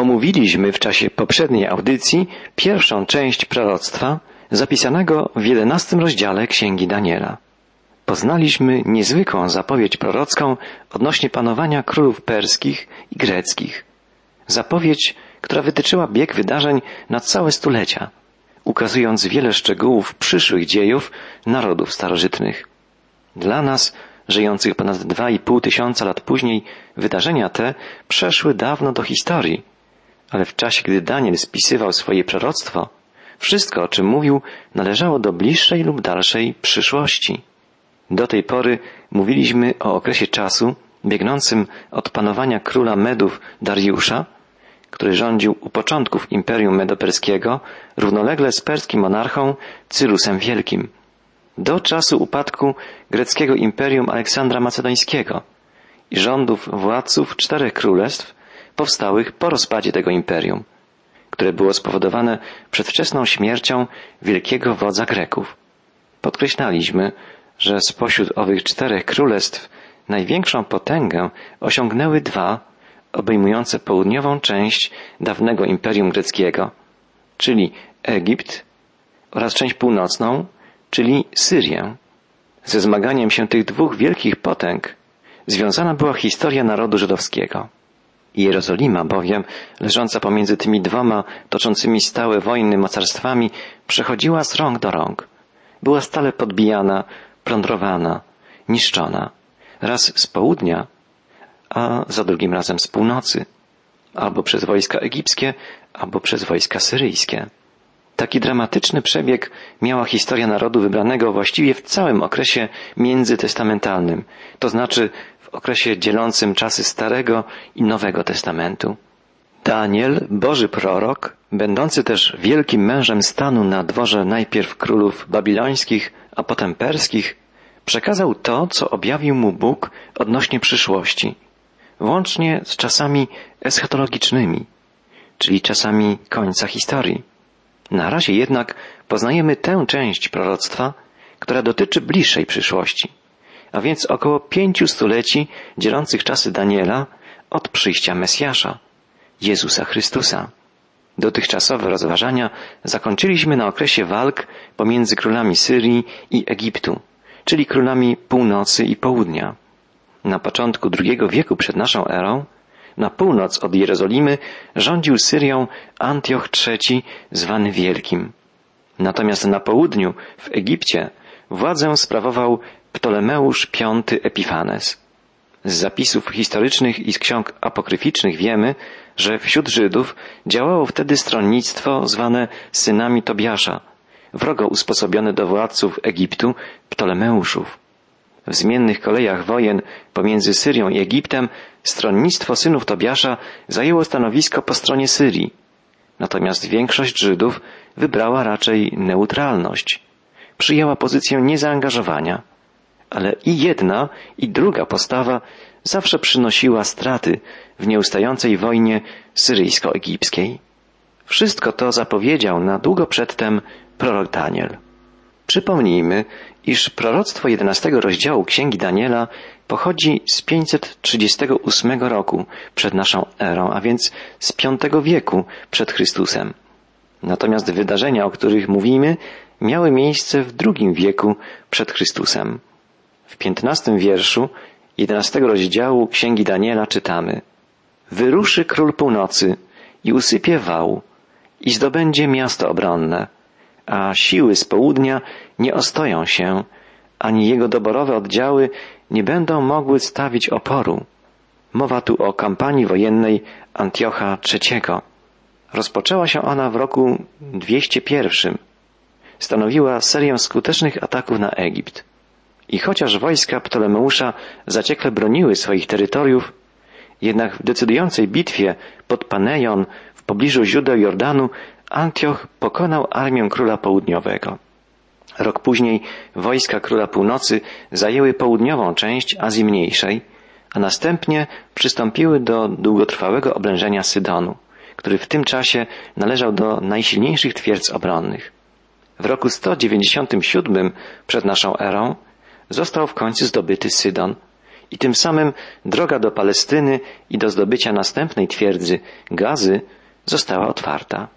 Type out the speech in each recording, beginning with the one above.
Omówiliśmy w czasie poprzedniej audycji pierwszą część proroctwa zapisanego w jedenastym rozdziale Księgi Daniela. Poznaliśmy niezwykłą zapowiedź prorocką odnośnie panowania królów perskich i greckich. Zapowiedź, która wytyczyła bieg wydarzeń na całe stulecia, ukazując wiele szczegółów przyszłych dziejów narodów starożytnych. Dla nas, żyjących ponad dwa i pół tysiąca lat później, wydarzenia te przeszły dawno do historii, ale w czasie, gdy Daniel spisywał swoje proroctwo, wszystko, o czym mówił, należało do bliższej lub dalszej przyszłości. Do tej pory mówiliśmy o okresie czasu biegnącym od panowania króla Medów Dariusza, który rządził u początków Imperium Medoperskiego, równolegle z perskim monarchą Cylusem Wielkim, do czasu upadku greckiego Imperium Aleksandra Macedońskiego i rządów władców czterech królestw powstałych po rozpadzie tego imperium, które było spowodowane przedwczesną śmiercią wielkiego wodza Greków. Podkreślaliśmy, że spośród owych czterech królestw największą potęgę osiągnęły dwa obejmujące południową część dawnego Imperium Greckiego, czyli Egipt oraz część północną, czyli Syrię. Ze zmaganiem się tych dwóch wielkich potęg związana była historia narodu żydowskiego. Jerozolima bowiem, leżąca pomiędzy tymi dwoma toczącymi stałe wojny mocarstwami, przechodziła z rąk do rąk. Była stale podbijana, plądrowana, niszczona. Raz z południa, a za drugim razem z północy. Albo przez wojska egipskie, albo przez wojska syryjskie. Taki dramatyczny przebieg miała historia narodu wybranego właściwie w całym okresie międzytestamentalnym, to znaczy w okresie dzielącym czasy Starego i Nowego Testamentu. Daniel, Boży prorok, będący też wielkim mężem stanu na dworze najpierw królów babilońskich, a potem perskich, przekazał to, co objawił mu Bóg odnośnie przyszłości, włącznie z czasami eschatologicznymi, czyli czasami końca historii. Na razie jednak poznajemy tę część proroctwa, która dotyczy bliższej przyszłości, a więc około pięciu stuleci dzielących czasy Daniela od przyjścia Mesjasza, Jezusa Chrystusa. Dotychczasowe rozważania zakończyliśmy na okresie walk pomiędzy królami Syrii i Egiptu, czyli królami północy i południa. Na początku II wieku przed naszą erą na północ od Jerozolimy rządził Syrią Antioch III, zwany Wielkim. Natomiast na południu, w Egipcie, władzę sprawował Ptolemeusz V Epifanes. Z zapisów historycznych i z ksiąg apokryficznych wiemy, że wśród Żydów działało wtedy stronnictwo zwane synami Tobiasza, wrogo usposobione do władców Egiptu Ptolemeuszów. W zmiennych kolejach wojen pomiędzy Syrią i Egiptem stronnictwo synów Tobiasza zajęło stanowisko po stronie Syrii. Natomiast większość Żydów wybrała raczej neutralność. Przyjęła pozycję niezaangażowania. Ale i jedna, i druga postawa zawsze przynosiła straty w nieustającej wojnie syryjsko-egipskiej. Wszystko to zapowiedział na długo przedtem prorok Daniel. Przypomnijmy, iż proroctwo jedenastego rozdziału Księgi Daniela pochodzi z 538 roku przed naszą erą, a więc z V wieku przed Chrystusem. Natomiast wydarzenia, o których mówimy, miały miejsce w II wieku przed Chrystusem. W piętnastym wierszu jedenastego rozdziału Księgi Daniela czytamy Wyruszy król północy i usypie wał i zdobędzie miasto obronne a siły z południa nie ostoją się, ani jego doborowe oddziały nie będą mogły stawić oporu. Mowa tu o kampanii wojennej Antiocha III. Rozpoczęła się ona w roku 201. Stanowiła serię skutecznych ataków na Egipt. I chociaż wojska Ptolemeusza zaciekle broniły swoich terytoriów, jednak w decydującej bitwie pod Panejon w pobliżu źródeł Jordanu Antioch pokonał armię króla południowego. Rok później wojska króla północy zajęły południową część Azji Mniejszej, a następnie przystąpiły do długotrwałego oblężenia Sydonu, który w tym czasie należał do najsilniejszych twierdz obronnych. W roku 197 przed naszą erą został w końcu zdobyty Sydon i tym samym droga do Palestyny i do zdobycia następnej twierdzy Gazy została otwarta.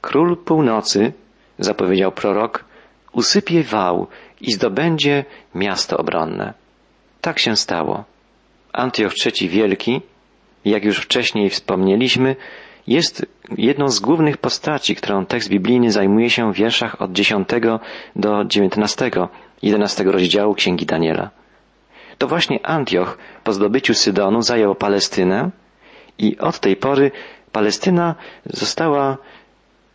Król północy, zapowiedział prorok, usypie wał i zdobędzie miasto obronne. Tak się stało. Antioch III Wielki, jak już wcześniej wspomnieliśmy, jest jedną z głównych postaci, którą tekst biblijny zajmuje się w wierszach od 10 do 19, 11 rozdziału Księgi Daniela. To właśnie Antioch po zdobyciu Sydonu zajął Palestynę i od tej pory Palestyna została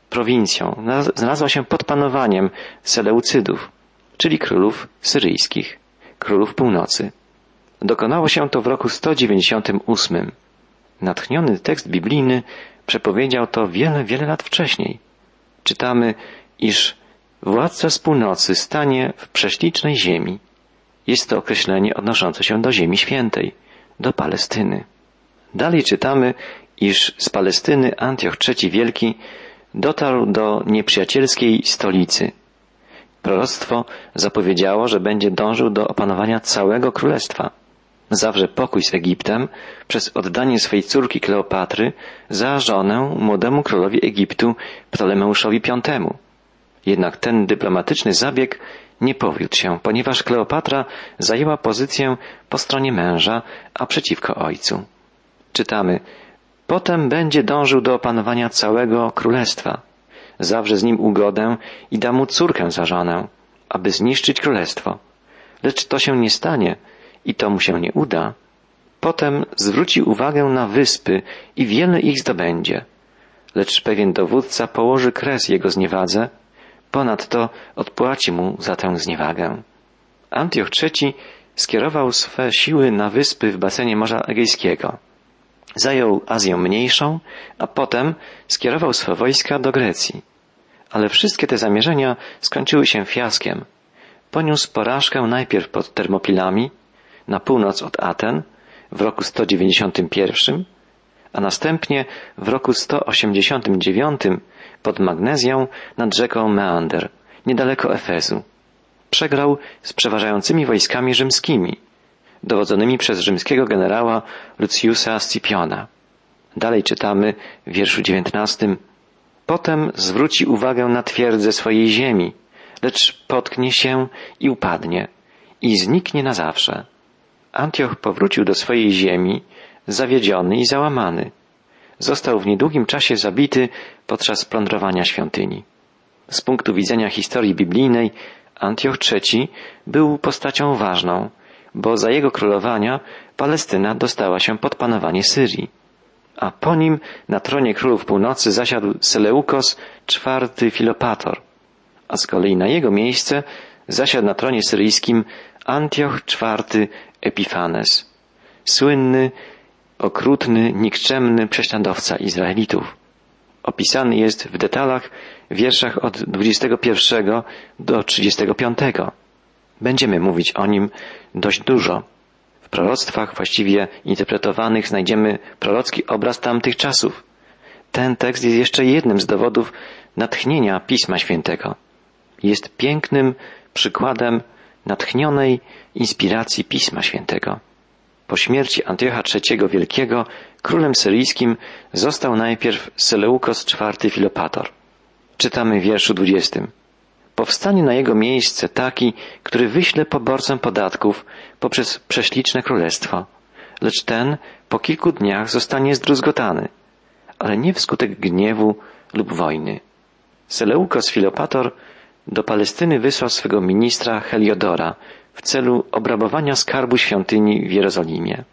prowincją, znalazła się pod panowaniem Seleucydów, czyli królów syryjskich, królów północy. Dokonało się to w roku 198. Natchniony tekst biblijny przepowiedział to wiele, wiele lat wcześniej. Czytamy, iż władca z północy stanie w prześlicznej ziemi. Jest to określenie odnoszące się do Ziemi Świętej, do Palestyny. Dalej czytamy, iż z Palestyny Antioch III Wielki dotarł do nieprzyjacielskiej stolicy. Proroctwo zapowiedziało, że będzie dążył do opanowania całego królestwa zawrze pokój z Egiptem przez oddanie swej córki Kleopatry za żonę młodemu królowi Egiptu Ptolemeuszowi V. Jednak ten dyplomatyczny zabieg nie powiódł się, ponieważ Kleopatra zajęła pozycję po stronie męża, a przeciwko ojcu. Czytamy, potem będzie dążył do opanowania całego królestwa. Zawrze z nim ugodę i da mu córkę za żonę, aby zniszczyć królestwo. Lecz to się nie stanie, i to mu się nie uda, potem zwróci uwagę na wyspy i wiele ich zdobędzie. Lecz pewien dowódca położy kres jego zniewadze, ponadto odpłaci mu za tę zniewagę. Antioch III skierował swe siły na wyspy w basenie Morza Egejskiego. Zajął Azję Mniejszą, a potem skierował swe wojska do Grecji. Ale wszystkie te zamierzenia skończyły się fiaskiem. Poniósł porażkę najpierw pod Termopilami, na północ od Aten w roku 191, a następnie w roku 189 pod Magnezją nad rzeką Meander, niedaleko Efezu. Przegrał z przeważającymi wojskami rzymskimi, dowodzonymi przez rzymskiego generała Luciusa Scipiona. Dalej czytamy w wierszu dziewiętnastym. Potem zwróci uwagę na twierdzę swojej ziemi, lecz potknie się i upadnie i zniknie na zawsze. Antioch powrócił do swojej ziemi, zawiedziony i załamany. Został w niedługim czasie zabity podczas plądrowania świątyni. Z punktu widzenia historii biblijnej, Antioch III był postacią ważną, bo za jego królowania Palestyna dostała się pod panowanie Syrii. A po nim na tronie królów północy zasiadł Seleukos IV Filopator, a z kolei na jego miejsce zasiadł na tronie syryjskim Antioch IV Epifanes, słynny, okrutny, nikczemny prześladowca Izraelitów. Opisany jest w detalach w wierszach od 21 do 35. Będziemy mówić o nim dość dużo. W proroctwach właściwie interpretowanych znajdziemy prorocki obraz tamtych czasów. Ten tekst jest jeszcze jednym z dowodów natchnienia Pisma Świętego. Jest pięknym przykładem natchnionej inspiracji Pisma Świętego. Po śmierci Antiocha III Wielkiego królem syryjskim został najpierw Seleukos IV Filopator. Czytamy w wierszu 20. Powstanie na jego miejsce taki, który wyśle poborcę podatków poprzez prześliczne królestwo, lecz ten po kilku dniach zostanie zdruzgotany, ale nie wskutek gniewu lub wojny. Seleukos Filopator do Palestyny wysłał swego ministra Heliodora w celu obrabowania skarbu świątyni w Jerozolimie.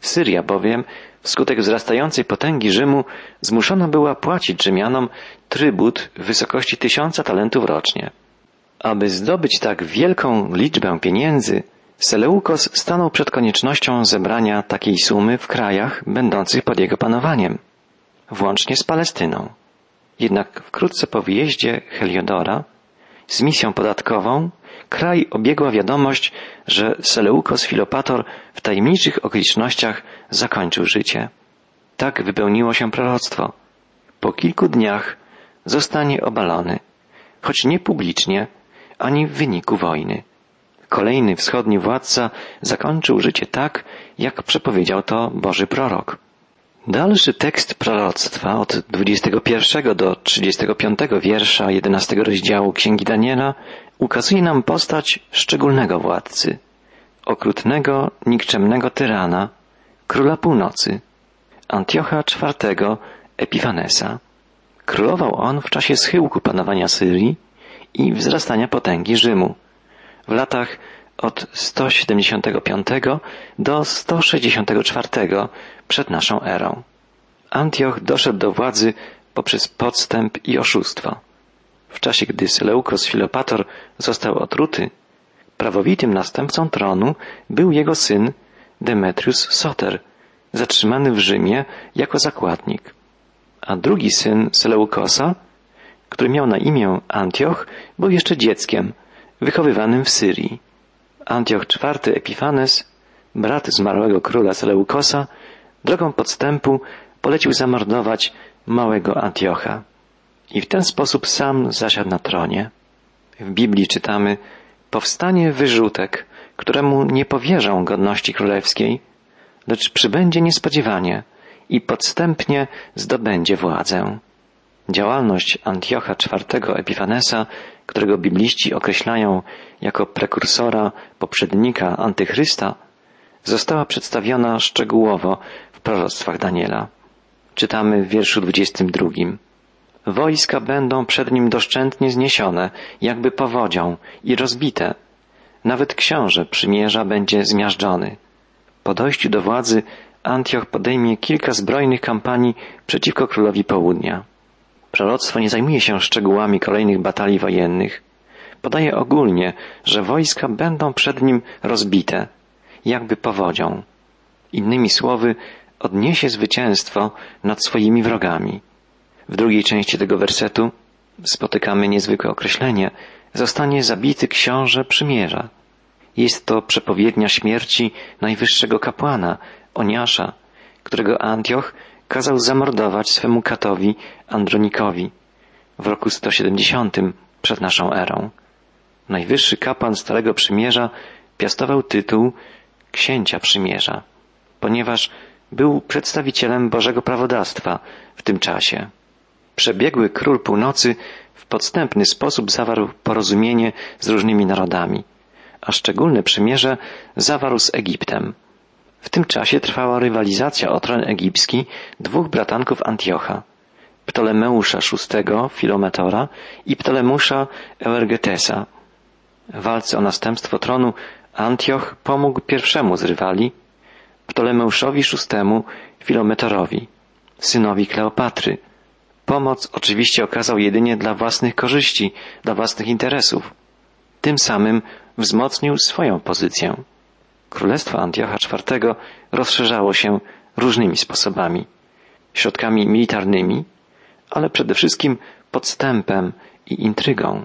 Syria bowiem, wskutek wzrastającej potęgi Rzymu, zmuszona była płacić Rzymianom trybut w wysokości tysiąca talentów rocznie. Aby zdobyć tak wielką liczbę pieniędzy, Seleukos stanął przed koniecznością zebrania takiej sumy w krajach będących pod jego panowaniem, włącznie z Palestyną. Jednak wkrótce po wyjeździe Heliodora z misją podatkową kraj obiegła wiadomość, że Seleukos Filopator w tajemniczych okolicznościach zakończył życie. Tak wypełniło się proroctwo. Po kilku dniach zostanie obalony, choć nie publicznie, ani w wyniku wojny. kolejny wschodni władca zakończył życie tak, jak przepowiedział to Boży prorok. Dalszy tekst proroctwa od 21 do 35 wiersza 11 rozdziału Księgi Daniela ukazuje nam postać szczególnego władcy, okrutnego, nikczemnego tyrana, króla północy, Antiocha IV Epifanesa. Królował on w czasie schyłku panowania Syrii i wzrastania potęgi Rzymu. W latach od 175 do 164 przed naszą erą. Antioch doszedł do władzy poprzez podstęp i oszustwo. W czasie, gdy Seleukos Filopator został otruty, prawowitym następcą tronu był jego syn Demetrius Soter, zatrzymany w Rzymie jako zakładnik. A drugi syn Seleukosa, który miał na imię Antioch, był jeszcze dzieckiem, wychowywanym w Syrii. Antioch IV Epifanes, brat zmarłego króla Seleukosa, drogą podstępu polecił zamordować małego Antiocha. I w ten sposób sam zasiadł na tronie. W Biblii czytamy, powstanie wyrzutek, któremu nie powierzą godności królewskiej, lecz przybędzie niespodziewanie i podstępnie zdobędzie władzę. Działalność Antiocha IV Epifanesa, którego bibliści określają jako prekursora, poprzednika Antychrysta, została przedstawiona szczegółowo w proroctwach Daniela. Czytamy w wierszu 22. Wojska będą przed nim doszczętnie zniesione, jakby powodzią i rozbite. Nawet książę przymierza będzie zmiażdżony. Po dojściu do władzy Antioch podejmie kilka zbrojnych kampanii przeciwko królowi południa. Proroctwo nie zajmuje się szczegółami kolejnych batalii wojennych. Podaje ogólnie, że wojska będą przed nim rozbite, jakby powodzią. Innymi słowy, odniesie zwycięstwo nad swoimi wrogami. W drugiej części tego wersetu spotykamy niezwykłe określenie zostanie zabity książę przymierza. Jest to przepowiednia śmierci najwyższego kapłana, Oniasza, którego Antioch kazał zamordować swemu katowi Andronikowi w roku 170 przed naszą erą. Najwyższy kapłan Starego Przymierza piastował tytuł księcia przymierza, ponieważ był przedstawicielem Bożego prawodawstwa w tym czasie. Przebiegły król północy w podstępny sposób zawarł porozumienie z różnymi narodami, a szczególne przymierze zawarł z Egiptem. W tym czasie trwała rywalizacja o tron egipski dwóch bratanków Antiocha, Ptolemeusza VI Filometora i Ptolemusza Euergetesa. W walce o następstwo tronu Antioch pomógł pierwszemu z rywali, Ptolemeuszowi VI Filometorowi, synowi Kleopatry. Pomoc oczywiście okazał jedynie dla własnych korzyści, dla własnych interesów. Tym samym wzmocnił swoją pozycję. Królestwo Antiocha IV rozszerzało się różnymi sposobami. Środkami militarnymi, ale przede wszystkim podstępem i intrygą.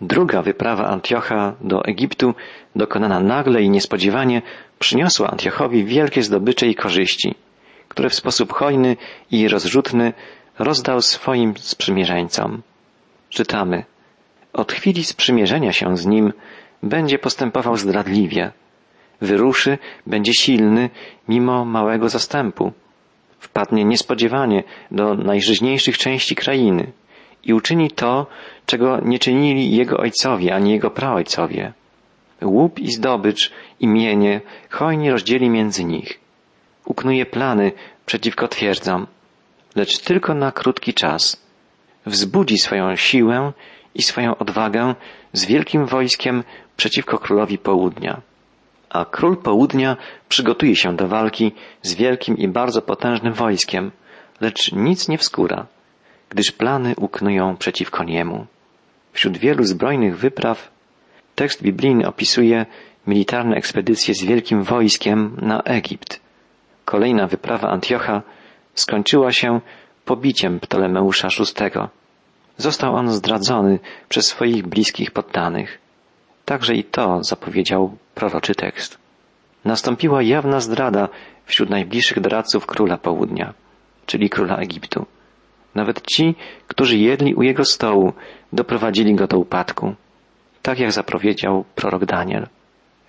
Druga wyprawa Antiocha do Egiptu, dokonana nagle i niespodziewanie, przyniosła Antiochowi wielkie zdobycze i korzyści, które w sposób hojny i rozrzutny rozdał swoim sprzymierzeńcom. Czytamy, od chwili sprzymierzenia się z nim będzie postępował zdradliwie, wyruszy, będzie silny mimo małego zastępu, wpadnie niespodziewanie do najżyźniejszych części krainy i uczyni to, czego nie czynili jego ojcowie ani jego praojcowie. Łup i zdobycz i mienie hojnie rozdzieli między nich. Uknuje plany przeciwko twierdzom, lecz tylko na krótki czas. Wzbudzi swoją siłę i swoją odwagę z wielkim wojskiem przeciwko królowi południa. A król południa przygotuje się do walki z wielkim i bardzo potężnym wojskiem, lecz nic nie wskóra, gdyż plany uknują przeciwko niemu. Wśród wielu zbrojnych wypraw tekst biblijny opisuje militarne ekspedycje z wielkim wojskiem na Egipt. Kolejna wyprawa Antiocha skończyła się pobiciem Ptolemeusza VI. Został on zdradzony przez swoich bliskich poddanych. Także i to zapowiedział proroczy tekst. Nastąpiła jawna zdrada wśród najbliższych doradców króla południa, czyli króla Egiptu. Nawet ci, którzy jedli u jego stołu, doprowadzili go do upadku, tak jak zapowiedział prorok Daniel.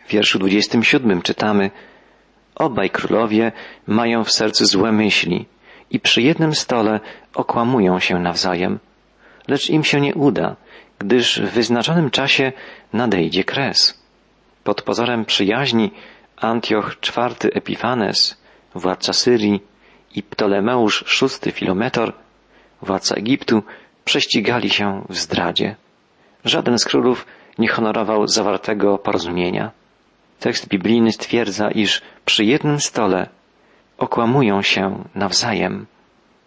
W wierszu 27 czytamy Obaj królowie mają w sercu złe myśli i przy jednym stole okłamują się nawzajem. Lecz im się nie uda, gdyż w wyznaczonym czasie nadejdzie kres. Pod pozorem przyjaźni Antioch IV Epifanes, władca Syrii, i Ptolemeusz VI Filometor, władca Egiptu, prześcigali się w zdradzie. Żaden z królów nie honorował zawartego porozumienia. Tekst biblijny stwierdza, iż przy jednym stole okłamują się nawzajem.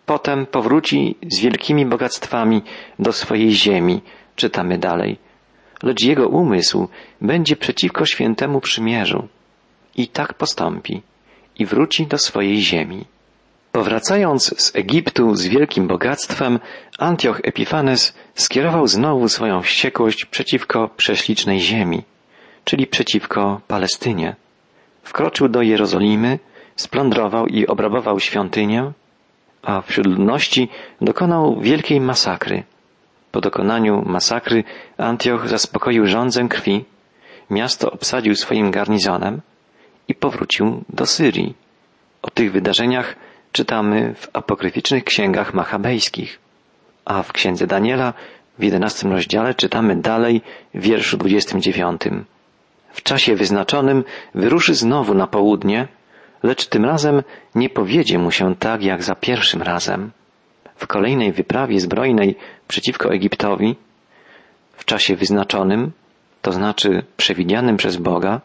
Potem powróci z wielkimi bogactwami do swojej ziemi, czytamy dalej. Lecz jego umysł będzie przeciwko świętemu przymierzu. I tak postąpi i wróci do swojej ziemi. Powracając z Egiptu z wielkim bogactwem, Antioch Epifanes skierował znowu swoją wściekłość przeciwko prześlicznej ziemi, czyli przeciwko Palestynie. Wkroczył do Jerozolimy, splądrował i obrabował świątynię, a wśród ludności dokonał wielkiej masakry. Po dokonaniu masakry Antioch zaspokoił rządzę krwi, miasto obsadził swoim garnizonem i powrócił do Syrii. O tych wydarzeniach czytamy w apokryficznych księgach machabejskich, a w księdze Daniela w jedenastym rozdziale czytamy dalej w wierszu dwudziestym dziewiątym. W czasie wyznaczonym wyruszy znowu na południe, lecz tym razem nie powiedzie mu się tak jak za pierwszym razem. W kolejnej wyprawie zbrojnej przeciwko Egiptowi, w czasie wyznaczonym, to znaczy przewidzianym przez Boga,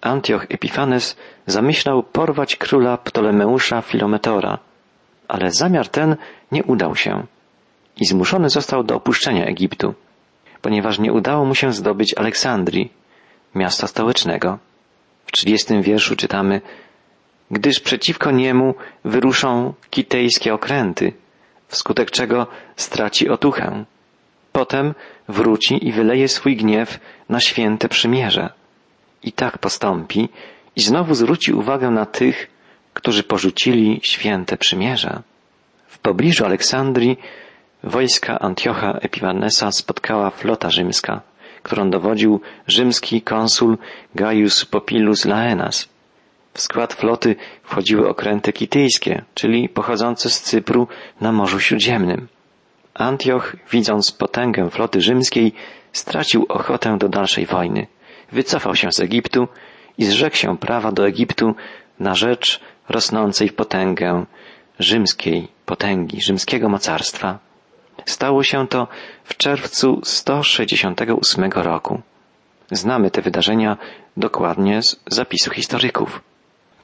Antioch Epifanes zamyślał porwać króla Ptolemeusza Filometora, ale zamiar ten nie udał się i zmuszony został do opuszczenia Egiptu, ponieważ nie udało mu się zdobyć Aleksandrii, miasta stołecznego. W trzydziestym wierszu czytamy gdyż przeciwko niemu wyruszą kitejskie okręty, wskutek czego straci otuchę. Potem wróci i wyleje swój gniew na święte przymierze. I tak postąpi i znowu zwróci uwagę na tych, którzy porzucili święte przymierze. W pobliżu Aleksandrii wojska Antiocha Epifanesa spotkała flota rzymska, którą dowodził rzymski konsul Gaius Popilus Laenas. W skład floty wchodziły okręty kityjskie, czyli pochodzące z Cypru na Morzu Śródziemnym. Antioch, widząc potęgę floty rzymskiej, stracił ochotę do dalszej wojny. Wycofał się z Egiptu i zrzekł się prawa do Egiptu na rzecz rosnącej w potęgę rzymskiej potęgi, rzymskiego mocarstwa. Stało się to w czerwcu 168 roku. Znamy te wydarzenia dokładnie z zapisu historyków.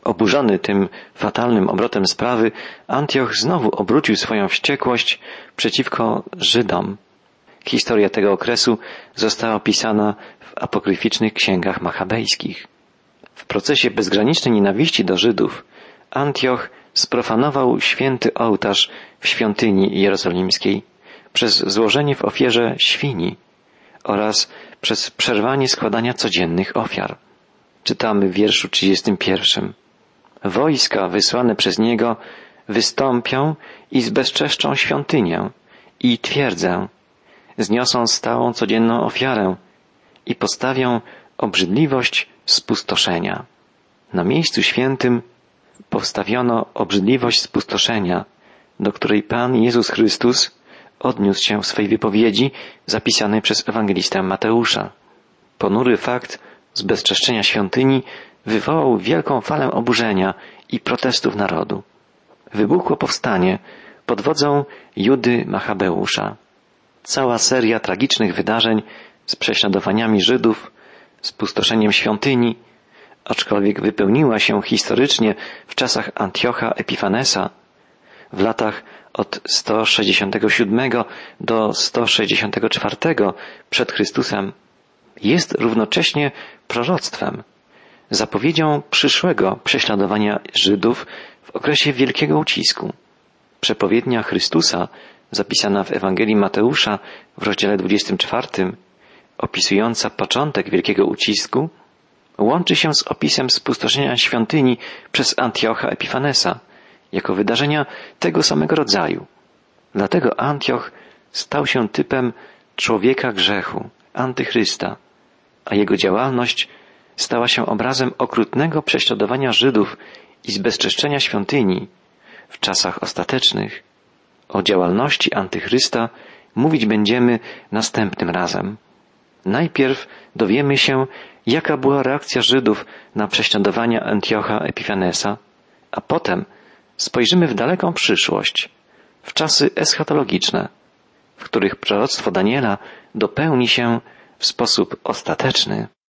Oburzony tym fatalnym obrotem sprawy, Antioch znowu obrócił swoją wściekłość przeciwko Żydom. Historia tego okresu została opisana w apokryficznych księgach machabejskich. W procesie bezgranicznej nienawiści do Żydów Antioch sprofanował święty ołtarz w świątyni jerozolimskiej przez złożenie w ofierze świni oraz przez przerwanie składania codziennych ofiar. Czytamy w wierszu 31. Wojska wysłane przez niego wystąpią i zbezczeszczą świątynię i twierdzę, zniosą stałą codzienną ofiarę i postawią obrzydliwość spustoszenia. Na miejscu świętym powstawiono obrzydliwość spustoszenia, do której Pan Jezus Chrystus odniósł się w swej wypowiedzi zapisanej przez ewangelistę Mateusza. Ponury fakt zbezczeszczenia świątyni wywołał wielką falę oburzenia i protestów narodu. Wybuchło powstanie pod wodzą Judy Machabeusza. Cała seria tragicznych wydarzeń z prześladowaniami Żydów, spustoszeniem świątyni, aczkolwiek wypełniła się historycznie w czasach Antiocha Epifanesa, w latach od 167 do 164 przed Chrystusem, jest równocześnie proroctwem, zapowiedzią przyszłego prześladowania Żydów w okresie wielkiego ucisku. Przepowiednia Chrystusa, zapisana w Ewangelii Mateusza w rozdziale 24, opisująca początek wielkiego ucisku, łączy się z opisem spustoszenia świątyni przez Antiocha Epifanesa jako wydarzenia tego samego rodzaju. Dlatego Antioch stał się typem człowieka grzechu, antychrysta, a jego działalność stała się obrazem okrutnego prześladowania Żydów i zbezczeszczenia świątyni w czasach ostatecznych, o działalności antychrysta mówić będziemy następnym razem. Najpierw dowiemy się, jaka była reakcja Żydów na prześladowania Antiocha Epifanesa, a potem spojrzymy w daleką przyszłość, w czasy eschatologiczne, w których proroctwo Daniela dopełni się w sposób ostateczny.